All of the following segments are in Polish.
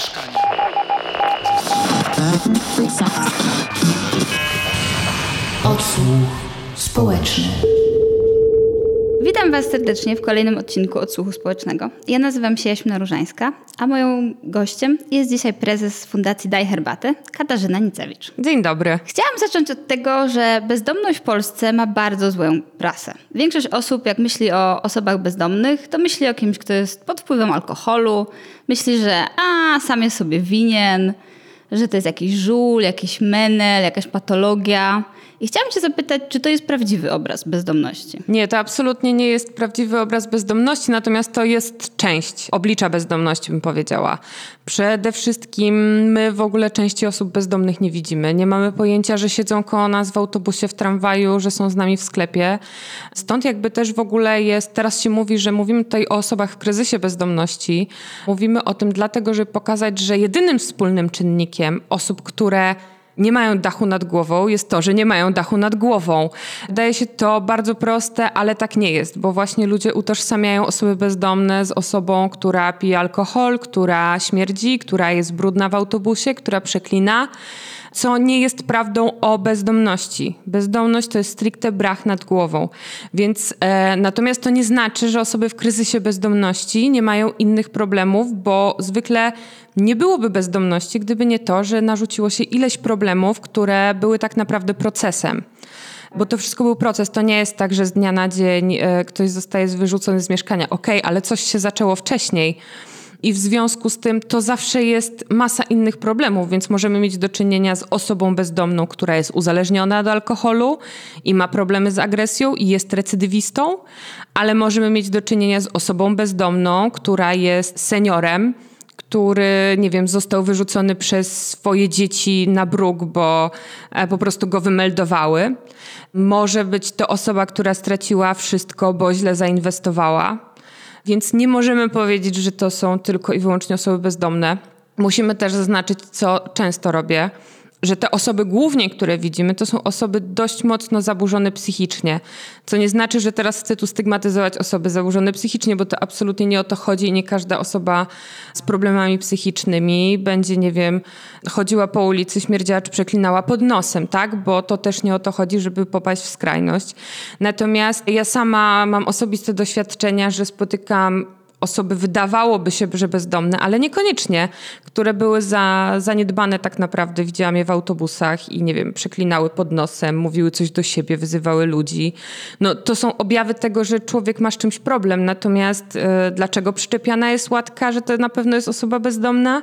mieszkania. Odsłuch społeczny. Witam Was serdecznie w kolejnym odcinku Odsłuchu Społecznego. Ja nazywam się Jaśmina Różańska, a moją gościem jest dzisiaj prezes Fundacji Daj Herbatę, Katarzyna Nicewicz. Dzień dobry. Chciałam zacząć od tego, że bezdomność w Polsce ma bardzo złą prasę. Większość osób, jak myśli o osobach bezdomnych, to myśli o kimś, kto jest pod wpływem alkoholu, myśli, że a, sam jest sobie winien, że to jest jakiś żul, jakiś menel, jakaś patologia. I chciałam Cię zapytać, czy to jest prawdziwy obraz bezdomności? Nie, to absolutnie nie jest prawdziwy obraz bezdomności, natomiast to jest część oblicza bezdomności, bym powiedziała. Przede wszystkim my w ogóle części osób bezdomnych nie widzimy. Nie mamy pojęcia, że siedzą koło nas w autobusie, w tramwaju, że są z nami w sklepie. Stąd jakby też w ogóle jest, teraz się mówi, że mówimy tutaj o osobach w kryzysie bezdomności. Mówimy o tym dlatego, żeby pokazać, że jedynym wspólnym czynnikiem osób, które nie mają dachu nad głową, jest to, że nie mają dachu nad głową. Wydaje się to bardzo proste, ale tak nie jest, bo właśnie ludzie utożsamiają osoby bezdomne z osobą, która pije alkohol, która śmierdzi, która jest brudna w autobusie, która przeklina co nie jest prawdą o bezdomności. Bezdomność to jest stricte brach nad głową. Więc e, natomiast to nie znaczy, że osoby w kryzysie bezdomności nie mają innych problemów, bo zwykle nie byłoby bezdomności, gdyby nie to, że narzuciło się ileś problemów, które były tak naprawdę procesem bo to wszystko był proces. To nie jest tak, że z dnia na dzień e, ktoś zostaje wyrzucony z mieszkania. Okej, okay, ale coś się zaczęło wcześniej i w związku z tym to zawsze jest masa innych problemów, więc możemy mieć do czynienia z osobą bezdomną, która jest uzależniona od alkoholu i ma problemy z agresją i jest recydywistą, ale możemy mieć do czynienia z osobą bezdomną, która jest seniorem, który, nie wiem, został wyrzucony przez swoje dzieci na bruk, bo e, po prostu go wymeldowały. Może być to osoba, która straciła wszystko, bo źle zainwestowała więc nie możemy powiedzieć, że to są tylko i wyłącznie osoby bezdomne. Musimy też zaznaczyć, co często robię że te osoby głównie, które widzimy, to są osoby dość mocno zaburzone psychicznie. Co nie znaczy, że teraz chcę tu stygmatyzować osoby zaburzone psychicznie, bo to absolutnie nie o to chodzi i nie każda osoba z problemami psychicznymi będzie, nie wiem, chodziła po ulicy, śmierdziała czy przeklinała pod nosem, tak? Bo to też nie o to chodzi, żeby popaść w skrajność. Natomiast ja sama mam osobiste doświadczenia, że spotykam osoby wydawałoby się, że bezdomne, ale niekoniecznie, które były za, zaniedbane tak naprawdę. Widziałam je w autobusach i nie wiem, przeklinały pod nosem, mówiły coś do siebie, wyzywały ludzi. No, to są objawy tego, że człowiek ma z czymś problem. Natomiast e, dlaczego przyczepiana jest łatka, że to na pewno jest osoba bezdomna?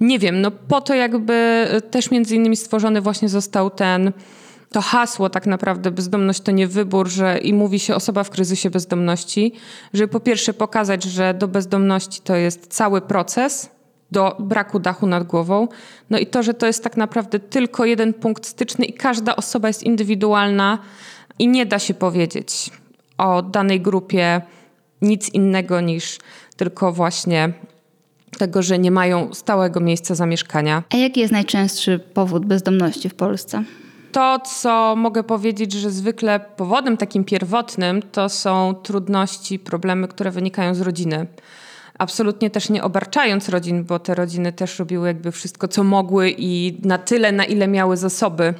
Nie wiem, no po to jakby e, też między innymi stworzony właśnie został ten to hasło tak naprawdę bezdomność to nie wybór, że i mówi się osoba w kryzysie bezdomności, żeby po pierwsze pokazać, że do bezdomności to jest cały proces, do braku dachu nad głową. No i to, że to jest tak naprawdę tylko jeden punkt styczny i każda osoba jest indywidualna i nie da się powiedzieć o danej grupie nic innego niż tylko właśnie tego, że nie mają stałego miejsca zamieszkania. A jaki jest najczęstszy powód bezdomności w Polsce? To, co mogę powiedzieć, że zwykle powodem takim pierwotnym to są trudności, problemy, które wynikają z rodziny. Absolutnie też nie obarczając rodzin, bo te rodziny też robiły jakby wszystko, co mogły i na tyle, na ile miały zasoby,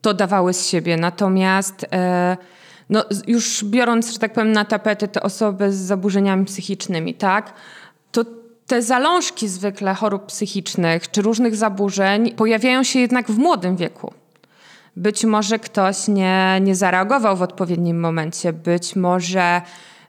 to dawały z siebie. Natomiast e, no, już biorąc, że tak powiem, na tapetę te osoby z zaburzeniami psychicznymi, tak, to te zalążki zwykle chorób psychicznych czy różnych zaburzeń pojawiają się jednak w młodym wieku. Być może ktoś nie, nie zareagował w odpowiednim momencie, być może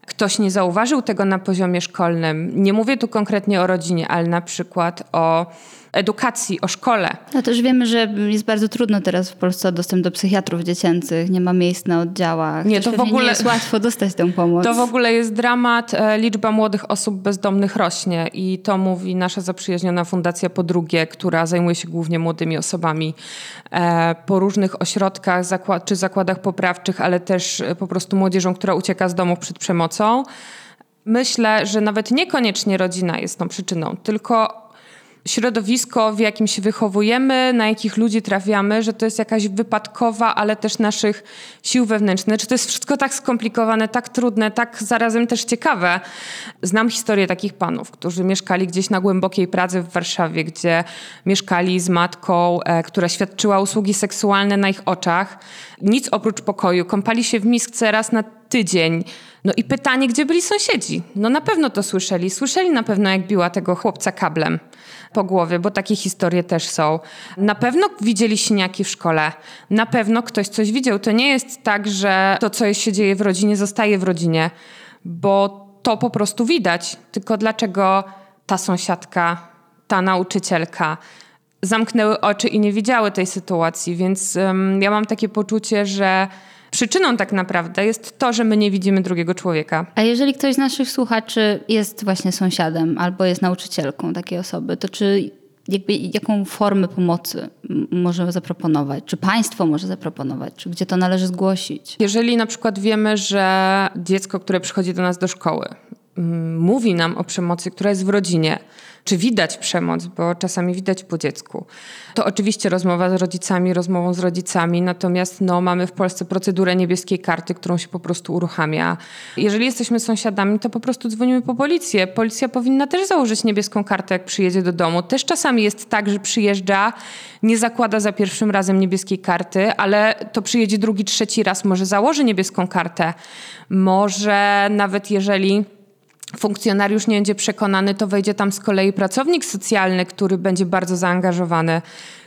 ktoś nie zauważył tego na poziomie szkolnym. Nie mówię tu konkretnie o rodzinie, ale na przykład o edukacji, o szkole. No też wiemy, że jest bardzo trudno teraz w Polsce o dostęp do psychiatrów dziecięcych, nie ma miejsc na oddziałach. Nie, to w ogóle nie jest łatwo dostać tę pomoc. To w ogóle jest dramat. E, liczba młodych osób bezdomnych rośnie i to mówi nasza zaprzyjaźniona Fundacja Po Drugie, która zajmuje się głównie młodymi osobami e, po różnych ośrodkach czy zakładach poprawczych, ale też e, po prostu młodzieżą, która ucieka z domu przed przemocą. Myślę, że nawet niekoniecznie rodzina jest tą przyczyną, tylko środowisko, w jakim się wychowujemy, na jakich ludzi trafiamy, że to jest jakaś wypadkowa, ale też naszych sił wewnętrznych. Czy to jest wszystko tak skomplikowane, tak trudne, tak zarazem też ciekawe. Znam historię takich panów, którzy mieszkali gdzieś na głębokiej pracy w Warszawie, gdzie mieszkali z matką, e, która świadczyła usługi seksualne na ich oczach. Nic oprócz pokoju. Kąpali się w misce raz na tydzień. No i pytanie, gdzie byli sąsiedzi? No na pewno to słyszeli. Słyszeli na pewno, jak biła tego chłopca kablem po głowie, bo takie historie też są. Na pewno widzieli siniaki w szkole. Na pewno ktoś coś widział. To nie jest tak, że to, co się dzieje w rodzinie, zostaje w rodzinie, bo to po prostu widać. Tylko dlaczego ta sąsiadka, ta nauczycielka zamknęły oczy i nie widziały tej sytuacji? Więc um, ja mam takie poczucie, że przyczyną tak naprawdę jest to, że my nie widzimy drugiego człowieka. A jeżeli ktoś z naszych słuchaczy jest właśnie sąsiadem albo jest nauczycielką takiej osoby, to czy jakby jaką formę pomocy może zaproponować? Czy państwo może zaproponować? Czy gdzie to należy zgłosić? Jeżeli na przykład wiemy, że dziecko, które przychodzi do nas do szkoły, mówi nam o przemocy, która jest w rodzinie, czy widać przemoc, bo czasami widać po dziecku. To oczywiście rozmowa z rodzicami, rozmową z rodzicami, natomiast no, mamy w Polsce procedurę niebieskiej karty, którą się po prostu uruchamia. Jeżeli jesteśmy sąsiadami, to po prostu dzwonimy po policję. Policja powinna też założyć niebieską kartę, jak przyjedzie do domu. Też czasami jest tak, że przyjeżdża, nie zakłada za pierwszym razem niebieskiej karty, ale to przyjedzie drugi, trzeci raz, może założy niebieską kartę. Może nawet jeżeli funkcjonariusz nie będzie przekonany, to wejdzie tam z kolei pracownik socjalny, który będzie bardzo zaangażowany.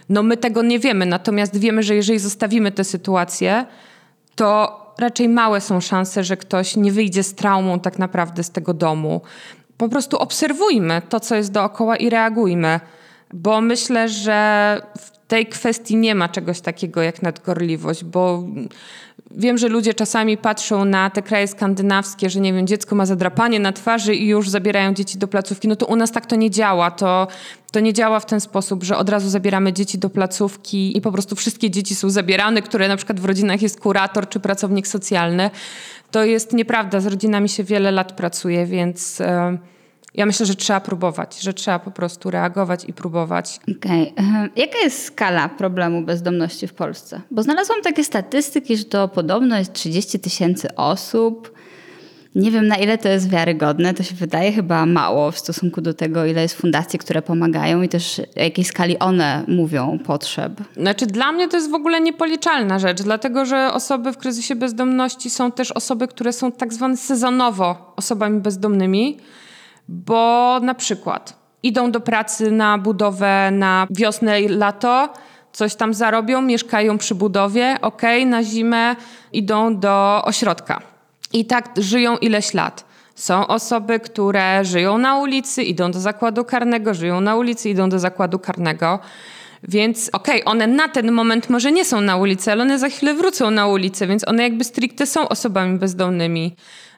No my tego nie wiemy, natomiast wiemy, że jeżeli zostawimy tę sytuację, to raczej małe są szanse, że ktoś nie wyjdzie z traumą tak naprawdę z tego domu. Po prostu obserwujmy to, co jest dookoła i reagujmy, bo myślę, że w tej kwestii nie ma czegoś takiego jak nadgorliwość, bo wiem, że ludzie czasami patrzą na te kraje skandynawskie, że nie wiem, dziecko ma zadrapanie na twarzy i już zabierają dzieci do placówki. No to u nas tak to nie działa. To, to nie działa w ten sposób, że od razu zabieramy dzieci do placówki i po prostu wszystkie dzieci są zabierane, które na przykład w rodzinach jest kurator czy pracownik socjalny. To jest nieprawda. Z rodzinami się wiele lat pracuje, więc... Yy, ja myślę, że trzeba próbować, że trzeba po prostu reagować i próbować. Okej. Okay. Jaka jest skala problemu bezdomności w Polsce? Bo znalazłam takie statystyki, że to podobno jest 30 tysięcy osób. Nie wiem, na ile to jest wiarygodne. To się wydaje chyba mało w stosunku do tego, ile jest fundacji, które pomagają i też w jakiej skali one mówią potrzeb. Znaczy, dla mnie to jest w ogóle niepoliczalna rzecz, dlatego że osoby w kryzysie bezdomności są też osoby, które są tak zwane sezonowo osobami bezdomnymi bo na przykład idą do pracy na budowę na wiosnę i lato, coś tam zarobią, mieszkają przy budowie, ok, na zimę idą do ośrodka. I tak żyją ileś lat. Są osoby, które żyją na ulicy, idą do zakładu karnego, żyją na ulicy, idą do zakładu karnego. Więc okej, okay, one na ten moment może nie są na ulicy, ale one za chwilę wrócą na ulicę, więc one jakby stricte są osobami bezdomnymi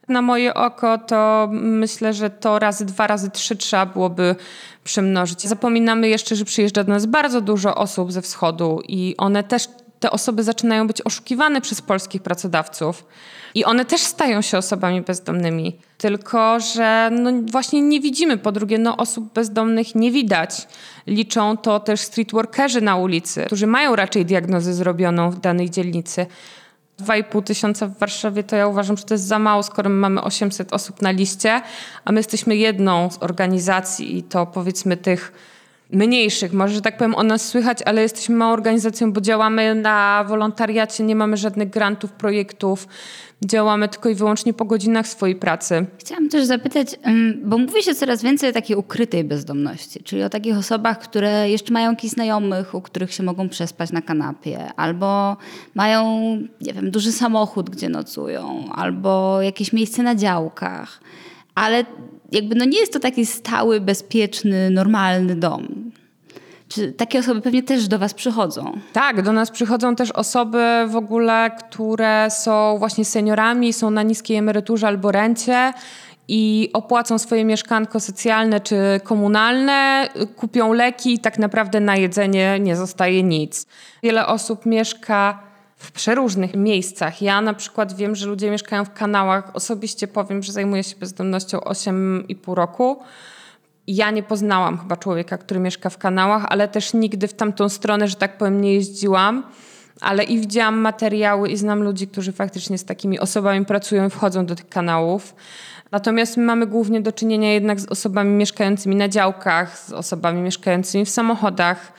na moje oko, to myślę, że to razy dwa, razy trzy trzeba byłoby przemnożyć. Zapominamy jeszcze, że przyjeżdża do nas bardzo dużo osób ze wschodu i one też, te osoby zaczynają być oszukiwane przez polskich pracodawców. I one też stają się osobami bezdomnymi. Tylko, że no właśnie nie widzimy. Po drugie, no osób bezdomnych nie widać. Liczą to też streetworkerzy na ulicy, którzy mają raczej diagnozę zrobioną w danej dzielnicy. 2,5 tysiąca w Warszawie, to ja uważam, że to jest za mało, skoro my mamy 800 osób na liście, a my jesteśmy jedną z organizacji i to powiedzmy tych mniejszych. Może, że tak powiem, o nas słychać, ale jesteśmy małą organizacją, bo działamy na wolontariacie, nie mamy żadnych grantów, projektów. Działamy tylko i wyłącznie po godzinach swojej pracy. Chciałam też zapytać, bo mówi się coraz więcej o takiej ukrytej bezdomności, czyli o takich osobach, które jeszcze mają jakichś znajomych, u których się mogą przespać na kanapie, albo mają, nie wiem, duży samochód, gdzie nocują, albo jakieś miejsce na działkach. Ale jakby no nie jest to taki stały, bezpieczny, normalny dom. Czy takie osoby pewnie też do Was przychodzą? Tak, do nas przychodzą też osoby w ogóle, które są właśnie seniorami, są na niskiej emeryturze albo rencie i opłacą swoje mieszkanko socjalne czy komunalne, kupią leki i tak naprawdę na jedzenie nie zostaje nic. Wiele osób mieszka w przeróżnych miejscach. Ja na przykład wiem, że ludzie mieszkają w kanałach. Osobiście powiem, że zajmuję się bezdomnością 8,5 roku ja nie poznałam chyba człowieka, który mieszka w kanałach, ale też nigdy w tamtą stronę, że tak powiem, nie jeździłam. Ale i widziałam materiały i znam ludzi, którzy faktycznie z takimi osobami pracują i wchodzą do tych kanałów. Natomiast my mamy głównie do czynienia jednak z osobami mieszkającymi na działkach, z osobami mieszkającymi w samochodach.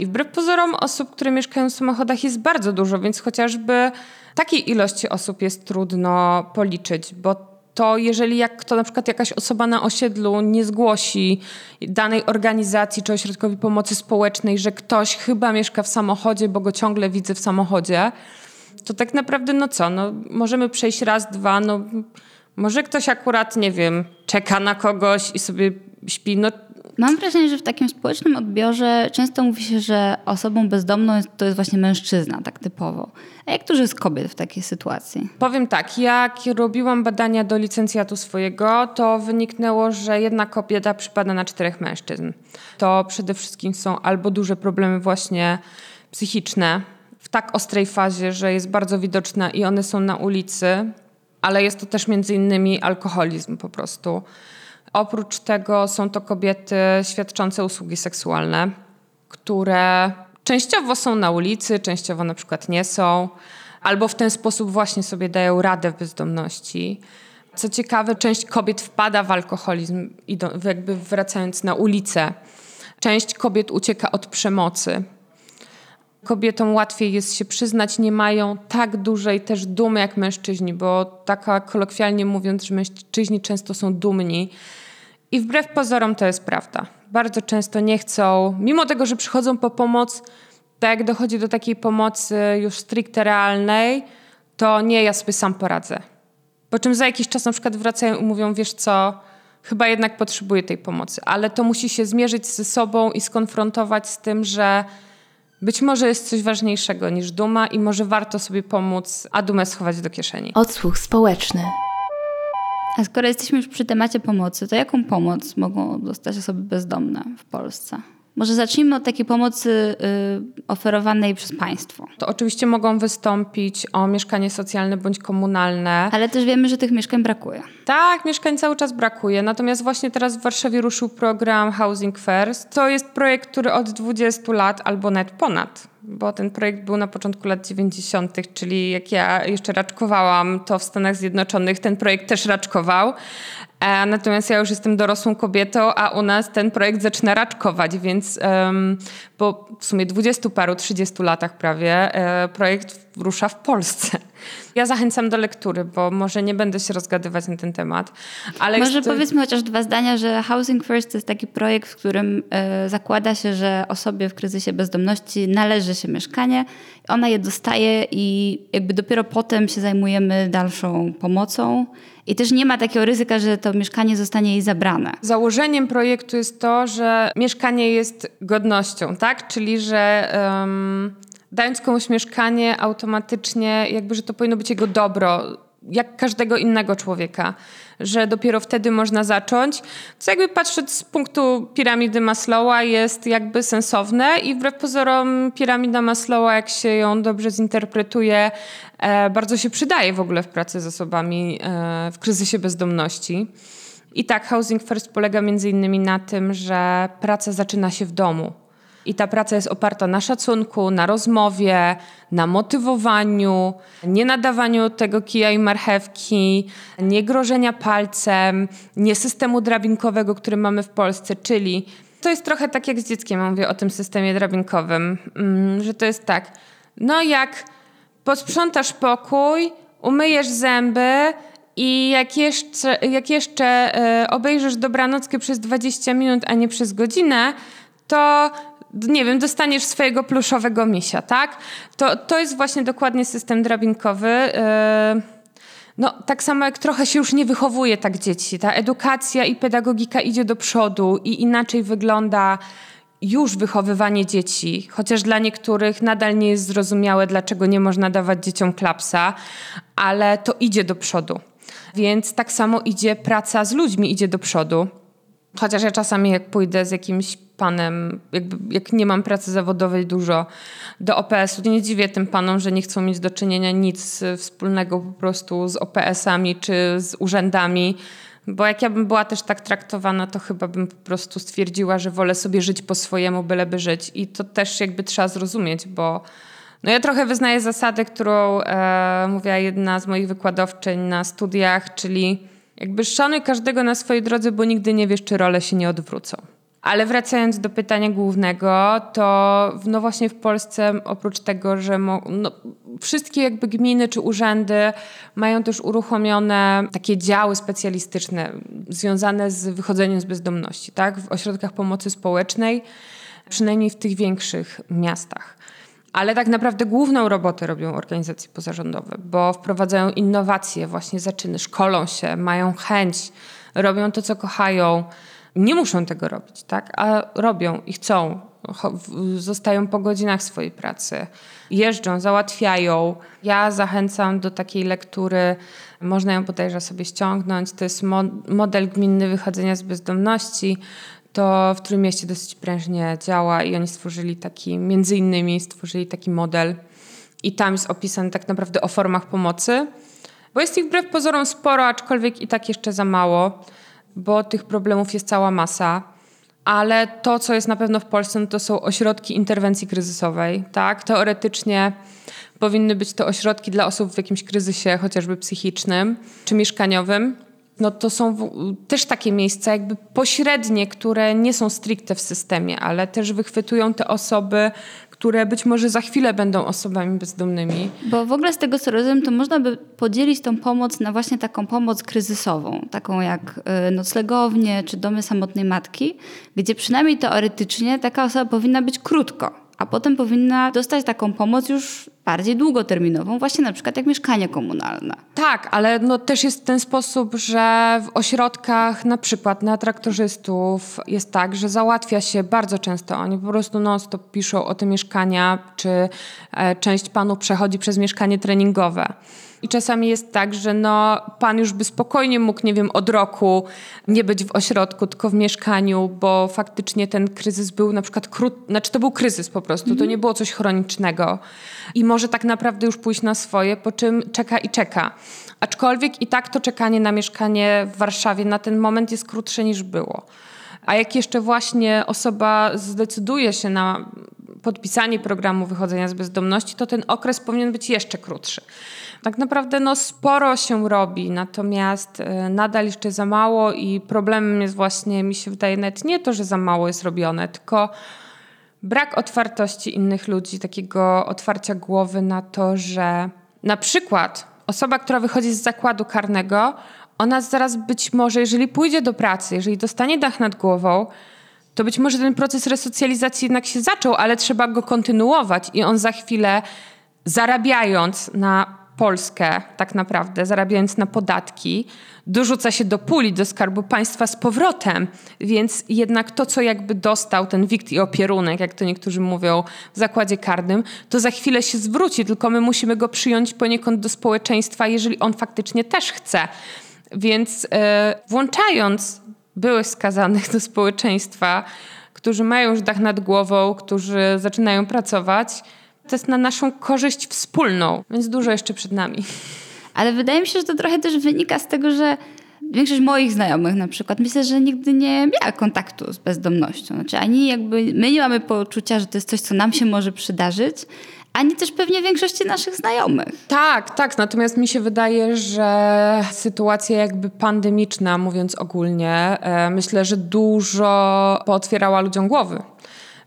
I wbrew pozorom osób, które mieszkają w samochodach jest bardzo dużo, więc chociażby takiej ilości osób jest trudno policzyć, bo to jeżeli jak to na przykład jakaś osoba na osiedlu nie zgłosi danej organizacji czy ośrodkowi pomocy społecznej, że ktoś chyba mieszka w samochodzie, bo go ciągle widzę w samochodzie, to tak naprawdę no co, no możemy przejść raz, dwa, no może ktoś akurat, nie wiem, czeka na kogoś i sobie śpi, no Mam wrażenie, że w takim społecznym odbiorze często mówi się, że osobą bezdomną jest, to jest właśnie mężczyzna, tak typowo. A jak dużo jest kobiet w takiej sytuacji? Powiem tak, jak robiłam badania do licencjatu swojego, to wyniknęło, że jedna kobieta przypada na czterech mężczyzn. To przede wszystkim są albo duże problemy właśnie psychiczne, w tak ostrej fazie, że jest bardzo widoczna i one są na ulicy, ale jest to też między innymi alkoholizm po prostu Oprócz tego są to kobiety świadczące usługi seksualne, które częściowo są na ulicy, częściowo na przykład nie są, albo w ten sposób właśnie sobie dają radę w bezdomności. Co ciekawe, część kobiet wpada w alkoholizm, jakby wracając na ulicę. Część kobiet ucieka od przemocy. Kobietom łatwiej jest się przyznać, nie mają tak dużej też dumy jak mężczyźni, bo taka kolokwialnie mówiąc, że mężczyźni często są dumni i wbrew pozorom to jest prawda. Bardzo często nie chcą, mimo tego, że przychodzą po pomoc, to jak dochodzi do takiej pomocy już stricte realnej, to nie, ja sobie sam poradzę. Po czym za jakiś czas na przykład wracają i mówią, wiesz co, chyba jednak potrzebuję tej pomocy. Ale to musi się zmierzyć ze sobą i skonfrontować z tym, że być może jest coś ważniejszego niż duma i może warto sobie pomóc, a dumę schować do kieszeni. Odsłuch społeczny. A skoro jesteśmy już przy temacie pomocy, to jaką pomoc mogą dostać osoby bezdomne w Polsce? Może zacznijmy od takiej pomocy y, oferowanej przez państwo. To oczywiście mogą wystąpić o mieszkanie socjalne bądź komunalne. Ale też wiemy, że tych mieszkań brakuje. Tak, mieszkań cały czas brakuje. Natomiast właśnie teraz w Warszawie ruszył program Housing First. To jest projekt, który od 20 lat albo nawet ponad bo ten projekt był na początku lat 90., czyli jak ja jeszcze raczkowałam, to w Stanach Zjednoczonych ten projekt też raczkował. E, natomiast ja już jestem dorosłą kobietą, a u nas ten projekt zaczyna raczkować, więc po w sumie dwudziestu paru, trzydziestu latach prawie e, projekt rusza w Polsce. Ja zachęcam do lektury, bo może nie będę się rozgadywać na ten temat. Ale może jest... powiedzmy chociaż dwa zdania, że Housing First to jest taki projekt, w którym e, zakłada się, że osobie w kryzysie bezdomności należy się mieszkanie. Ona je dostaje i jakby dopiero potem się zajmujemy dalszą pomocą. I też nie ma takiego ryzyka, że to mieszkanie zostanie jej zabrane. Założeniem projektu jest to, że mieszkanie jest godnością, tak? Czyli, że um, dając komuś mieszkanie automatycznie, jakby, że to powinno być jego dobro, jak każdego innego człowieka, że dopiero wtedy można zacząć, co jakby patrząc z punktu piramidy Maslowa jest jakby sensowne i wbrew pozorom piramida Maslowa, jak się ją dobrze zinterpretuje, e, bardzo się przydaje w ogóle w pracy z osobami e, w kryzysie bezdomności. I tak, Housing First polega między innymi na tym, że praca zaczyna się w domu. I ta praca jest oparta na szacunku, na rozmowie, na motywowaniu, nie nadawaniu tego kija i marchewki, nie grożenia palcem, nie systemu drabinkowego, który mamy w Polsce, czyli to jest trochę tak jak z dzieckiem, mówię o tym systemie drabinkowym, mm, że to jest tak, no jak posprzątasz pokój, umyjesz zęby, i jak jeszcze, jak jeszcze e, obejrzysz dobranockę przez 20 minut, a nie przez godzinę, to nie wiem, dostaniesz swojego pluszowego misia, tak? To, to jest właśnie dokładnie system drabinkowy. Yy, no, tak samo jak trochę się już nie wychowuje tak dzieci. Ta edukacja i pedagogika idzie do przodu i inaczej wygląda już wychowywanie dzieci, chociaż dla niektórych nadal nie jest zrozumiałe, dlaczego nie można dawać dzieciom klapsa, ale to idzie do przodu. Więc tak samo idzie praca z ludźmi, idzie do przodu. Chociaż ja czasami jak pójdę z jakimś panem, jakby, jak nie mam pracy zawodowej dużo do OPS-u, nie dziwię tym panom, że nie chcą mieć do czynienia nic wspólnego po prostu z OPS-ami czy z urzędami, Bo jak ja bym była też tak traktowana, to chyba bym po prostu stwierdziła, że wolę sobie żyć po swojemu, byleby żyć. I to też jakby trzeba zrozumieć, bo no ja trochę wyznaję zasadę, którą e, mówiła jedna z moich wykładowczyń na studiach, czyli jakby szanuj każdego na swojej drodze, bo nigdy nie wiesz, czy role się nie odwrócą. Ale wracając do pytania głównego, to no właśnie w Polsce oprócz tego, że mo, no, wszystkie jakby gminy czy urzędy mają też uruchomione takie działy specjalistyczne związane z wychodzeniem z bezdomności, tak? W ośrodkach pomocy społecznej, przynajmniej w tych większych miastach. Ale tak naprawdę główną robotę robią organizacje pozarządowe, bo wprowadzają innowacje, właśnie zaczyny, szkolą się, mają chęć, robią to, co kochają. Nie muszą tego robić, tak? A robią i chcą. Zostają po godzinach swojej pracy, jeżdżą, załatwiają. Ja zachęcam do takiej lektury, można ją bodajże sobie ściągnąć. To jest model gminny wychodzenia z bezdomności to w Trójmieście dosyć prężnie działa i oni stworzyli taki, między innymi stworzyli taki model i tam jest opisane tak naprawdę o formach pomocy, bo jest ich wbrew pozorom sporo, aczkolwiek i tak jeszcze za mało, bo tych problemów jest cała masa. Ale to, co jest na pewno w Polsce, no to są ośrodki interwencji kryzysowej. Tak? Teoretycznie powinny być to ośrodki dla osób w jakimś kryzysie, chociażby psychicznym czy mieszkaniowym no to są też takie miejsca jakby pośrednie, które nie są stricte w systemie, ale też wychwytują te osoby, które być może za chwilę będą osobami bezdomnymi. Bo w ogóle z tego co rozumiem, to można by podzielić tą pomoc na właśnie taką pomoc kryzysową, taką jak y, noclegownie czy domy samotnej matki, gdzie przynajmniej teoretycznie taka osoba powinna być krótko a potem powinna dostać taką pomoc już bardziej długoterminową, właśnie na przykład jak mieszkanie komunalne. Tak, ale no też jest w ten sposób, że w ośrodkach na przykład na traktorzystów jest tak, że załatwia się bardzo często, oni po prostu non-stop piszą o te mieszkania, czy e, część panu przechodzi przez mieszkanie treningowe. I czasami jest tak, że no, pan już by spokojnie mógł, nie wiem, od roku nie być w ośrodku, tylko w mieszkaniu, bo faktycznie ten kryzys był na przykład krótki, znaczy to był kryzys po prostu, to nie było coś chronicznego. I może tak naprawdę już pójść na swoje, po czym czeka i czeka. Aczkolwiek i tak to czekanie na mieszkanie w Warszawie na ten moment jest krótsze niż było. A jak jeszcze właśnie osoba zdecyduje się na podpisanie programu wychodzenia z bezdomności, to ten okres powinien być jeszcze krótszy. Tak naprawdę no, sporo się robi, natomiast y, nadal jeszcze za mało i problemem jest właśnie, mi się wydaje, nawet nie to, że za mało jest robione, tylko brak otwartości innych ludzi, takiego otwarcia głowy na to, że na przykład osoba, która wychodzi z zakładu karnego, ona zaraz być może, jeżeli pójdzie do pracy, jeżeli dostanie dach nad głową, to być może ten proces resocjalizacji jednak się zaczął, ale trzeba go kontynuować i on za chwilę zarabiając na Polskę tak naprawdę, zarabiając na podatki, dorzuca się do puli, do skarbu państwa z powrotem. Więc jednak to, co jakby dostał ten wikt i opierunek, jak to niektórzy mówią w zakładzie karnym, to za chwilę się zwróci, tylko my musimy go przyjąć poniekąd do społeczeństwa, jeżeli on faktycznie też chce. Więc yy, włączając byłych skazanych do społeczeństwa, którzy mają już dach nad głową, którzy zaczynają pracować, to jest na naszą korzyść wspólną, więc dużo jeszcze przed nami. Ale wydaje mi się, że to trochę też wynika z tego, że większość moich znajomych na przykład myślę, że nigdy nie miała kontaktu z bezdomnością. Znaczy ani jakby my nie mamy poczucia, że to jest coś, co nam się może przydarzyć, ani też pewnie większości naszych znajomych. Tak, tak. Natomiast mi się wydaje, że sytuacja jakby pandemiczna, mówiąc ogólnie, e, myślę, że dużo pootwierała ludziom głowy.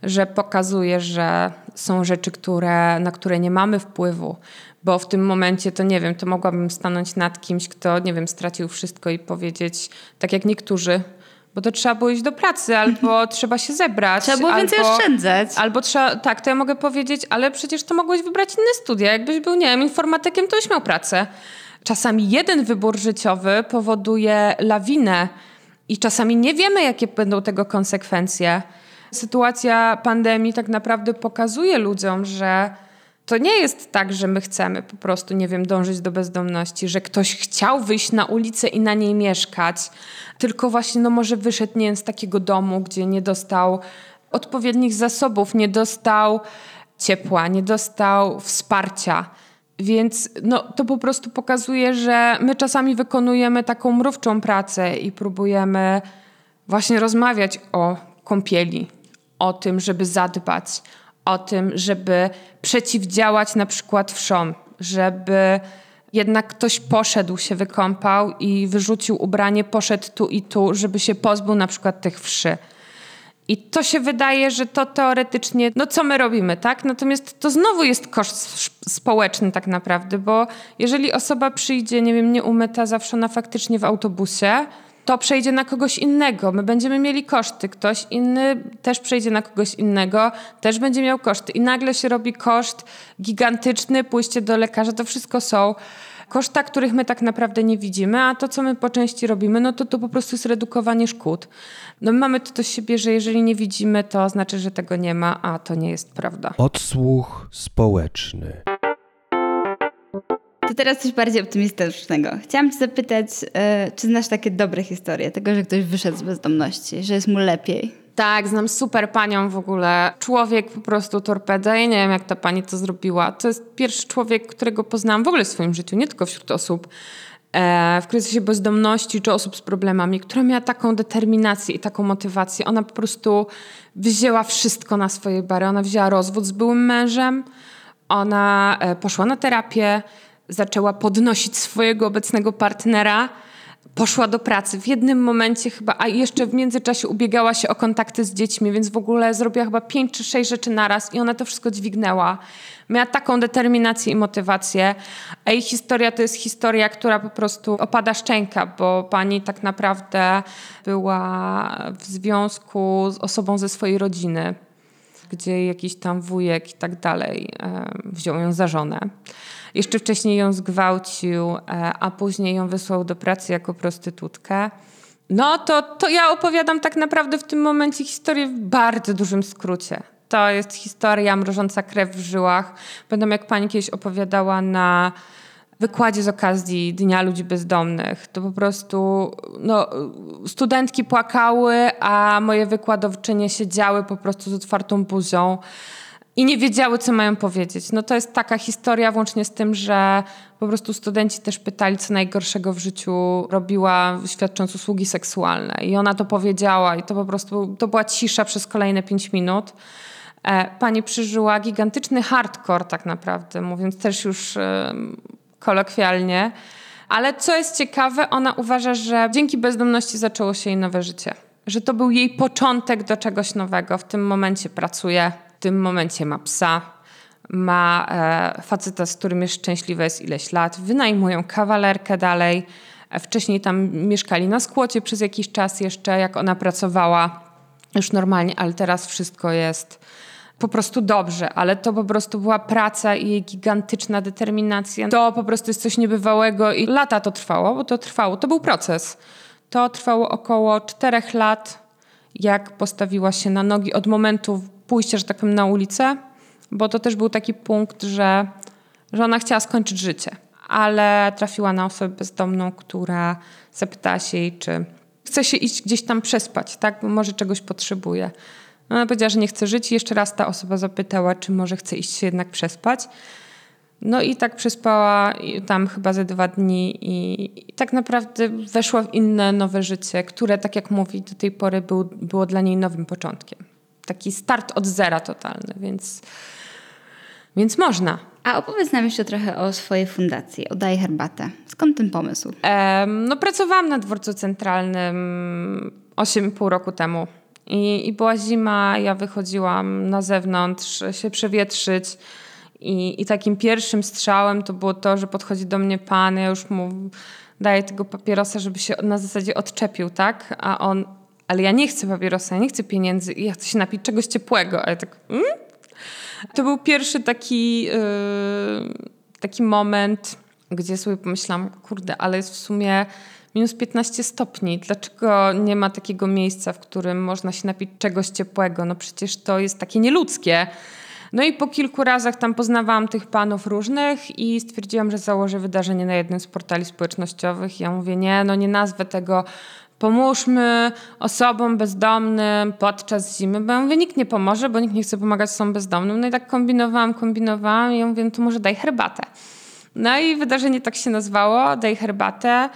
Że pokazuje, że są rzeczy, które, na które nie mamy wpływu, bo w tym momencie to nie wiem, to mogłabym stanąć nad kimś, kto, nie wiem, stracił wszystko i powiedzieć, tak jak niektórzy, bo to trzeba było iść do pracy, albo trzeba się zebrać. Trzeba było albo, więcej oszczędzać. Albo trzeba, tak, to ja mogę powiedzieć, ale przecież to mogłeś wybrać inne studia. Jakbyś był, nie wiem, informatykiem, to byś miał pracę. Czasami jeden wybór życiowy powoduje lawinę i czasami nie wiemy, jakie będą tego konsekwencje. Sytuacja pandemii tak naprawdę pokazuje ludziom, że to nie jest tak, że my chcemy po prostu, nie wiem, dążyć do bezdomności, że ktoś chciał wyjść na ulicę i na niej mieszkać, tylko właśnie, no może wyszedł nie z takiego domu, gdzie nie dostał odpowiednich zasobów, nie dostał ciepła, nie dostał wsparcia. Więc no, to po prostu pokazuje, że my czasami wykonujemy taką mrówczą pracę i próbujemy właśnie rozmawiać o kąpieli, o tym, żeby zadbać, o tym, żeby przeciwdziałać na przykład wszom, żeby jednak ktoś poszedł, się wykąpał i wyrzucił ubranie, poszedł tu i tu, żeby się pozbył na przykład tych wszy. I to się wydaje, że to teoretycznie, no co my robimy, tak? Natomiast to znowu jest koszt społeczny tak naprawdę, bo jeżeli osoba przyjdzie, nie wiem, nieumyta, zawsze faktycznie w autobusie, to przejdzie na kogoś innego. My będziemy mieli koszty. Ktoś inny też przejdzie na kogoś innego, też będzie miał koszty. I nagle się robi koszt gigantyczny, pójście do lekarza. To wszystko są koszta, których my tak naprawdę nie widzimy, a to, co my po części robimy, no to to po prostu jest redukowanie szkód. No my mamy to do siebie, że jeżeli nie widzimy, to znaczy, że tego nie ma, a to nie jest prawda. Odsłuch społeczny. To teraz coś bardziej optymistycznego. Chciałam cię zapytać, e, czy znasz takie dobre historie tego, że ktoś wyszedł z bezdomności, że jest mu lepiej? Tak, znam super panią w ogóle. Człowiek po prostu torpeda. Ja nie wiem, jak ta pani to zrobiła. To jest pierwszy człowiek, którego poznałam w ogóle w swoim życiu, nie tylko wśród osób e, w kryzysie bezdomności czy osób z problemami, która miała taką determinację i taką motywację. Ona po prostu wzięła wszystko na swoje bary. Ona wzięła rozwód z byłym mężem, ona e, poszła na terapię, zaczęła podnosić swojego obecnego partnera poszła do pracy. W jednym momencie chyba, a jeszcze w międzyczasie ubiegała się o kontakty z dziećmi, więc w ogóle zrobiła chyba pięć czy sześć rzeczy naraz i ona to wszystko dźwignęła. Miała taką determinację i motywację. A jej historia to jest historia, która po prostu opada szczęka, bo pani tak naprawdę była w związku z osobą ze swojej rodziny, gdzie jakiś tam wujek i tak dalej wziął ją za żonę. Jeszcze wcześniej ją zgwałcił, e, a później ją wysłał do pracy jako prostytutkę. No to, to ja opowiadam tak naprawdę w tym momencie historię w bardzo dużym skrócie. To jest historia mrożąca krew w żyłach. Pamiętam, jak pani kiedyś opowiadała na wykładzie z okazji Dnia Ludzi Bezdomnych. To po prostu no, studentki płakały, a moje wykładowczynie siedziały po prostu z otwartą buzią i nie wiedziały, co mają powiedzieć. No to jest taka historia, włącznie z tym, że po prostu studenci też pytali, co najgorszego w życiu robiła, świadcząc usługi seksualne. I ona to powiedziała, i to po prostu to była cisza przez kolejne pięć minut. E, pani przeżyła gigantyczny hardcore, tak naprawdę, mówiąc też już kolokwialnie. Ale co jest ciekawe, ona uważa, że dzięki bezdomności zaczęło się jej nowe życie. Że to był jej początek do czegoś nowego. W tym momencie pracuje tym momencie ma psa, ma e, faceta, z którym jest szczęśliwa jest ileś lat, wynajmują kawalerkę dalej. E, wcześniej tam mieszkali na skłocie przez jakiś czas jeszcze, jak ona pracowała już normalnie, ale teraz wszystko jest po prostu dobrze, ale to po prostu była praca i jej gigantyczna determinacja. To po prostu jest coś niebywałego i lata to trwało, bo to trwało, to był proces. To trwało około czterech lat, jak postawiła się na nogi od momentu pójście, że tak powiem, na ulicę, bo to też był taki punkt, że, że ona chciała skończyć życie, ale trafiła na osobę bezdomną, która zapytała się jej, czy chce się iść gdzieś tam przespać, tak? bo może czegoś potrzebuje. Ona powiedziała, że nie chce żyć i jeszcze raz ta osoba zapytała, czy może chce iść się jednak przespać. No i tak przespała tam chyba ze dwa dni i, i, tak naprawdę weszła w inne, nowe życie, które, tak jak mówi, do tej pory był, było dla niej nowym początkiem taki start od zera totalny, więc, więc można. A opowiedz nam jeszcze trochę o swojej fundacji, o Daj Herbatę. Skąd ten pomysł? No pracowałam na dworcu centralnym 8,5 roku temu. I, I była zima, ja wychodziłam na zewnątrz się przewietrzyć. I, I takim pierwszym strzałem to było to, że podchodzi do mnie pan, ja już mu daję tego papierosa, żeby się na zasadzie odczepił, tak? A on ale ja nie chcę papierosa, ja nie chcę pieniędzy ja chcę się napić czegoś ciepłego. Ale tak, mm? To był pierwszy taki, yy, taki moment, gdzie sobie pomyślałam, kurde, ale jest w sumie minus 15 stopni. Dlaczego nie ma takiego miejsca, w którym można się napić czegoś ciepłego? No przecież to jest takie nieludzkie. No i po kilku razach tam poznawałam tych panów różnych i stwierdziłam, że założę wydarzenie na jednym z portali społecznościowych. Ja mówię, nie, no nie nazwę tego pomóżmy osobom bezdomnym podczas zimy, bo ja mówię, nikt nie pomoże, bo nikt nie chce pomagać osobom bezdomnym. No i tak kombinowałam, kombinowałam i ja mówię, to może daj herbatę. No i wydarzenie tak się nazwało, Daj herbatę.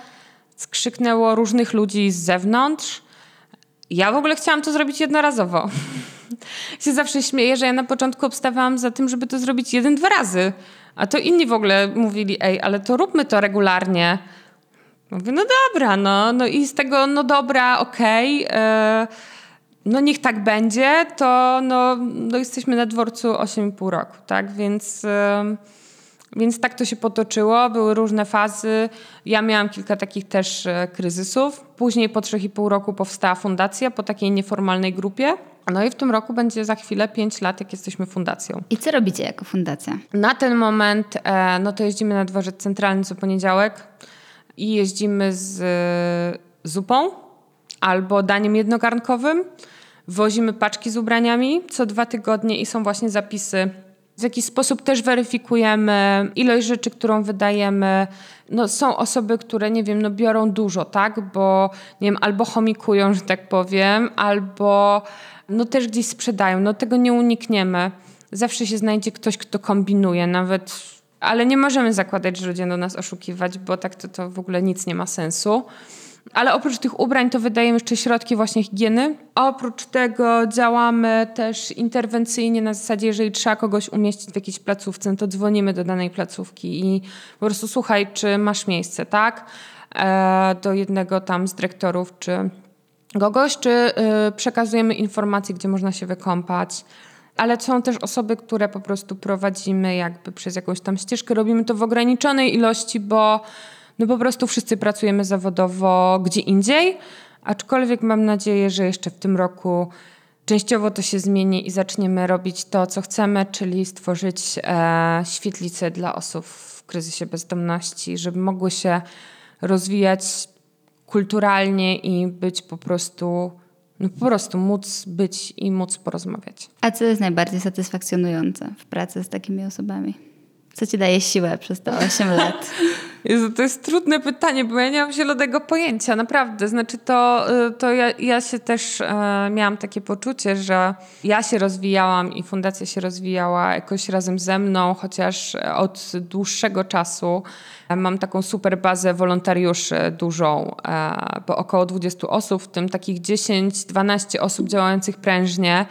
Skrzyknęło różnych ludzi z zewnątrz. Ja w ogóle chciałam to zrobić jednorazowo. się zawsze śmieję, że ja na początku obstawałam za tym, żeby to zrobić jeden, dwa razy. A to inni w ogóle mówili, ej, ale to róbmy to regularnie. Mówię, no dobra, no, no i z tego, no dobra, okej, okay, no niech tak będzie, to no, no jesteśmy na dworcu 8,5 roku, tak, więc... Yy, więc tak to się potoczyło, były różne fazy. Ja miałam kilka takich też e, kryzysów. Później po 3,5 roku powstała fundacja po takiej nieformalnej grupie. No i w tym roku będzie za chwilę 5 lat, jak jesteśmy fundacją. I co robicie jako fundacja? Na ten moment, e, no to jeździmy na dworzec centralny co poniedziałek i jeździmy z e, zupą albo daniem jednogarnkowym. Wozimy paczki z ubraniami co dwa tygodnie i są właśnie zapisy w jakiś sposób też weryfikujemy ilość rzeczy, którą wydajemy. No, są osoby, które, nie wiem, no, biorą dużo, tak? Bo, nie wiem, albo chomikują, że tak powiem, albo no, też gdzieś sprzedają. No, tego nie unikniemy. Zawsze się znajdzie ktoś, kto kombinuje, nawet... Ale nie możemy zakładać, że ludzie do nas oszukiwać, bo tak to, to w ogóle nic nie ma sensu. Ale oprócz tych ubrań to wydajemy jeszcze środki właśnie higieny. Oprócz tego działamy też interwencyjnie na zasadzie, jeżeli trzeba kogoś umieścić w jakiejś placówce, no to dzwonimy do danej placówki i po prostu słuchaj, czy masz miejsce, tak? E, do jednego tam z dyrektorów, czy kogoś, czy e, przekazujemy informacje, gdzie można się wykąpać. Ale są też osoby, które po prostu prowadzimy jakby przez jakąś tam ścieżkę. Robimy to w ograniczonej ilości, bo no po prostu wszyscy pracujemy zawodowo gdzie indziej, aczkolwiek mam nadzieję, że jeszcze w tym roku częściowo to się zmieni i zaczniemy robić to, co chcemy, czyli stworzyć e, świetlice dla osób w kryzysie bezdomności, żeby mogły się rozwijać kulturalnie i być po prostu, no po prostu móc być i móc porozmawiać. A co jest najbardziej satysfakcjonujące w pracy z takimi osobami? Co ci daje siłę przez te 8 lat? Jezu, to jest trudne pytanie, bo ja nie mam zielonego pojęcia, naprawdę. Znaczy to, y, to ja, ja się też e, miałam takie poczucie, że ja się rozwijałam i fundacja się rozwijała jakoś razem ze mną, chociaż od dłuższego czasu mam taką super bazę wolontariuszy dużą, e, bo około 20 osób, w tym takich 10-12 osób działających prężnie.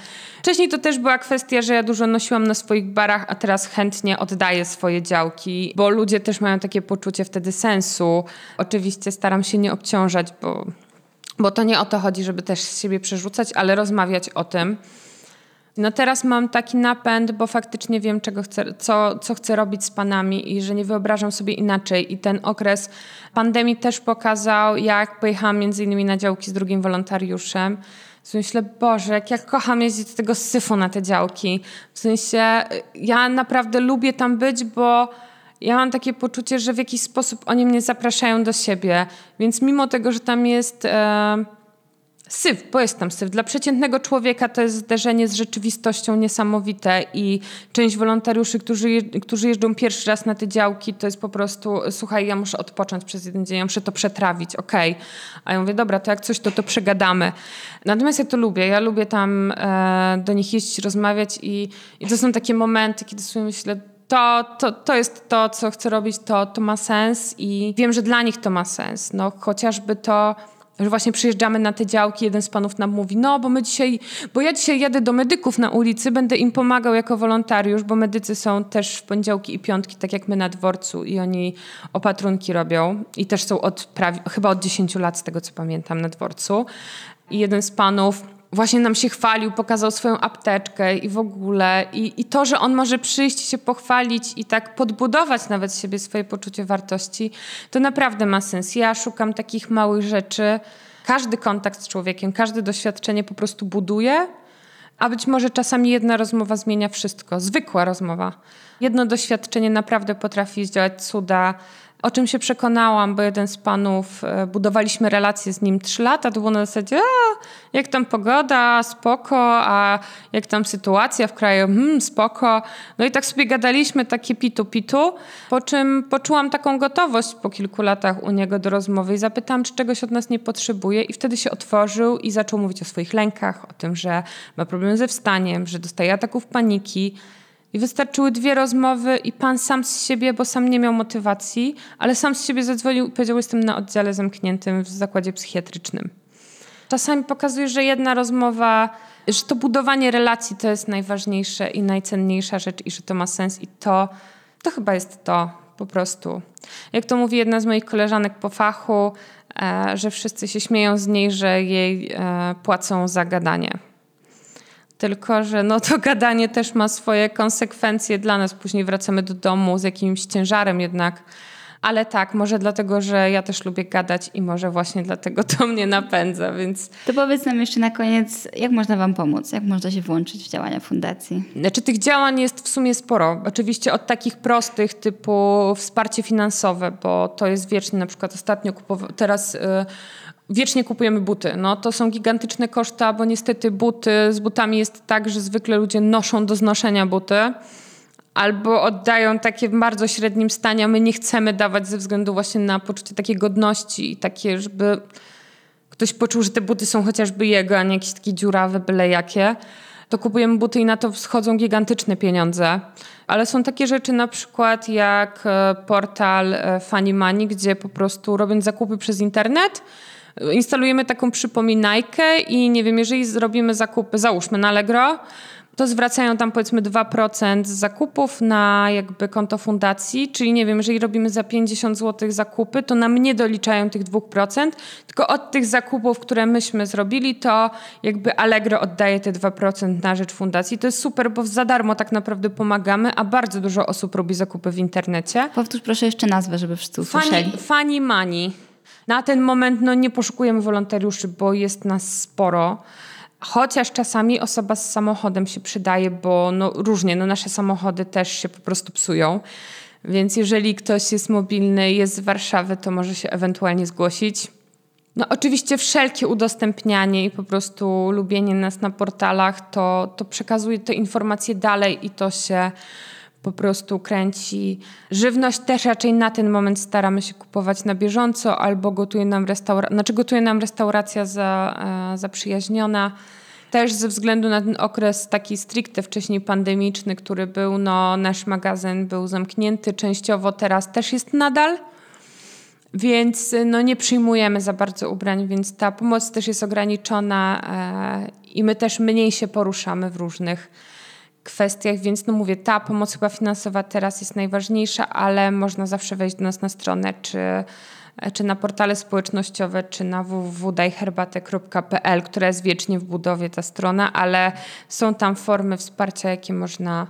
Wcześniej to też była kwestia, że ja dużo nosiłam na swoich barach, a teraz chętnie oddaję swoje działki, bo ludzie też mają takie poczucie wtedy sensu. Oczywiście staram się nie obciążać, bo, bo to nie o to chodzi, żeby też z siebie przerzucać, ale rozmawiać o tym. No teraz mam taki napęd, bo faktycznie wiem, czego chcę, co, co chcę robić z panami i że nie wyobrażam sobie inaczej. I ten okres pandemii też pokazał, jak pojechałam między innymi na działki z drugim wolontariuszem. W myślę, Boże, jak ja kocham jeździć z tego syfu na te działki. W sensie, ja naprawdę lubię tam być, bo ja mam takie poczucie, że w jakiś sposób oni mnie zapraszają do siebie. Więc mimo tego, że tam jest... Syf, bo jest tam syf. Dla przeciętnego człowieka to jest zderzenie z rzeczywistością niesamowite i część wolontariuszy, którzy, którzy jeżdżą pierwszy raz na te działki, to jest po prostu, słuchaj, ja muszę odpocząć przez jeden dzień, ja muszę to przetrawić, okej. Okay. A ja mówię, dobra, to jak coś, to to przegadamy. Natomiast ja to lubię, ja lubię tam e, do nich jeździć, rozmawiać i, i to są takie momenty, kiedy sobie myślę, to, to, to jest to, co chcę robić, to, to ma sens i wiem, że dla nich to ma sens. No, chociażby to że właśnie przyjeżdżamy na te działki, jeden z panów nam mówi, no bo my dzisiaj, bo ja dzisiaj jadę do medyków na ulicy, będę im pomagał jako wolontariusz, bo medycy są też w poniedziałki i piątki, tak jak my na dworcu i oni opatrunki robią i też są od prawie, chyba od 10 lat z tego co pamiętam na dworcu. I jeden z panów właśnie nam się chwalił, pokazał swoją apteczkę i w ogóle. I, I to, że on może przyjść się pochwalić i tak podbudować nawet siebie swoje poczucie wartości, to naprawdę ma sens. Ja szukam takich małych rzeczy. Każdy kontakt z człowiekiem, każde doświadczenie po prostu buduje, a być może czasami jedna rozmowa zmienia wszystko. Zwykła rozmowa. Jedno doświadczenie naprawdę potrafi zdziałać cuda o czym się przekonałam, bo jeden z panów, e, budowaliśmy relacje z nim trzy lata, to było na zasadzie, a, jak tam pogoda, spoko, a jak tam sytuacja w kraju, hmm, spoko. No i tak sobie gadaliśmy takie pitu-pitu, po czym poczułam taką gotowość po kilku latach u niego do rozmowy i zapytałam, czy czegoś od nas nie potrzebuje i wtedy się otworzył i zaczął mówić o swoich lękach, o tym, że ma problem ze wstaniem, że dostaje ataków paniki, I wystarczyły dwie rozmowy i pan sam z siebie, bo sam nie miał motywacji, ale sam z siebie zadzwonił i powiedział, jestem na oddziale zamkniętym w zakładzie psychiatrycznym. Czasami pokazuje, że jedna rozmowa, że to budowanie relacji to jest najważniejsze i najcenniejsza rzecz i że to ma sens i to, to chyba jest to po prostu. Jak to mówi jedna z moich koleżanek po fachu, e, że wszyscy się śmieją z niej, że jej e, płacą za gadanie. Tylko, że no to gadanie też ma swoje konsekwencje dla nas. Później wracamy do domu z jakimś ciężarem jednak. Ale tak, może dlatego, że ja też lubię gadać i może właśnie dlatego to mnie napędza, więc... To powiedz nam jeszcze na koniec, jak można Wam pomóc? Jak można się włączyć w działania fundacji? Znaczy tych działań jest w sumie sporo. Oczywiście od takich prostych typu wsparcie finansowe, bo to jest wiecznie, na przykład ostatnio kupowałem, teraz... Yy, wiecznie kupujemy buty. No, to są gigantyczne koszty, bo niestety buty, z butami jest tak, że zwykle ludzie noszą do znoszenia buty albo oddają takie w bardzo średnim stanie, a my nie chcemy dawać ze względu właśnie na poczucie takiej godności i takie, żeby ktoś poczuł, że te buty są chociażby jego, a nie jakieś takie dziurawe, byle jakie. To kupujemy buty i na to schodzą gigantyczne pieniądze. Ale są takie rzeczy na przykład jak e, portal e, Funny Money, gdzie po prostu robiąc zakupy przez internet, instalujemy taką przypominajkę i nie wiem, jeżeli zrobimy zakupy, załóżmy na Allegro, to zwracają tam powiedzmy 2% z zakupów na jakby konto fundacji, czyli nie wiem, jeżeli robimy za 50 zł zakupy, to nam nie doliczają tych 2%, tylko od tych zakupów, które myśmy zrobili, to jakby Allegro oddaje te 2% na rzecz fundacji. To jest super, bo za darmo tak naprawdę pomagamy, a bardzo dużo osób robi zakupy w internecie. Powtórz proszę jeszcze nazwę, żeby wszyscy usłyszeli. Funny, funny Money. Na ten moment no, nie poszukujemy wolontariuszy, bo jest nas sporo. Chociaż czasami osoba z samochodem się przydaje, bo no, różnie, no, nasze samochody też się po prostu psują. Więc jeżeli ktoś jest mobilny, jest z Warszawy, to może się ewentualnie zgłosić. No oczywiście wszelkie udostępnianie i po prostu lubienie nas na portalach, to, to przekazuje te informacje dalej i to się po prostu kręci. Żywność też raczej na ten moment staramy się kupować na bieżąco albo gotuje nam, restaura- znaczy gotuje nam restauracja za, e, zaprzyjaźniona. Też ze względu na ten okres taki stricte wcześniej pandemiczny, który był, no nasz magazyn był zamknięty częściowo, teraz też jest nadal. Więc no, nie przyjmujemy za bardzo ubrań, więc ta pomoc też jest ograniczona e, i my też mniej się poruszamy w różnych kwestiach, więc no mówię, ta pomoc chyba finansowa teraz jest najważniejsza, ale można zawsze wejść do nas na stronę, czy, czy na portale społecznościowe, czy na www.dajherbatę.pl, która jest wiecznie w budowie ta strona, ale są tam formy wsparcia, jakie można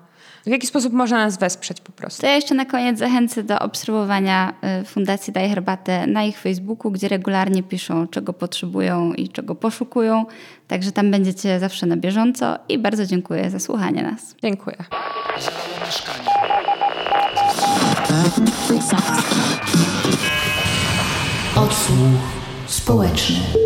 w jaki sposób można nas wesprzeć po prostu? To ja jeszcze na koniec zachęcę do obserwowania y, Fundacji Daj Herbatę na ich Facebooku, gdzie regularnie piszą, czego potrzebują i czego poszukują. Także tam będziecie zawsze na bieżąco i bardzo dziękuję za słuchanie nas. Dziękuję. Odsłuch społeczny.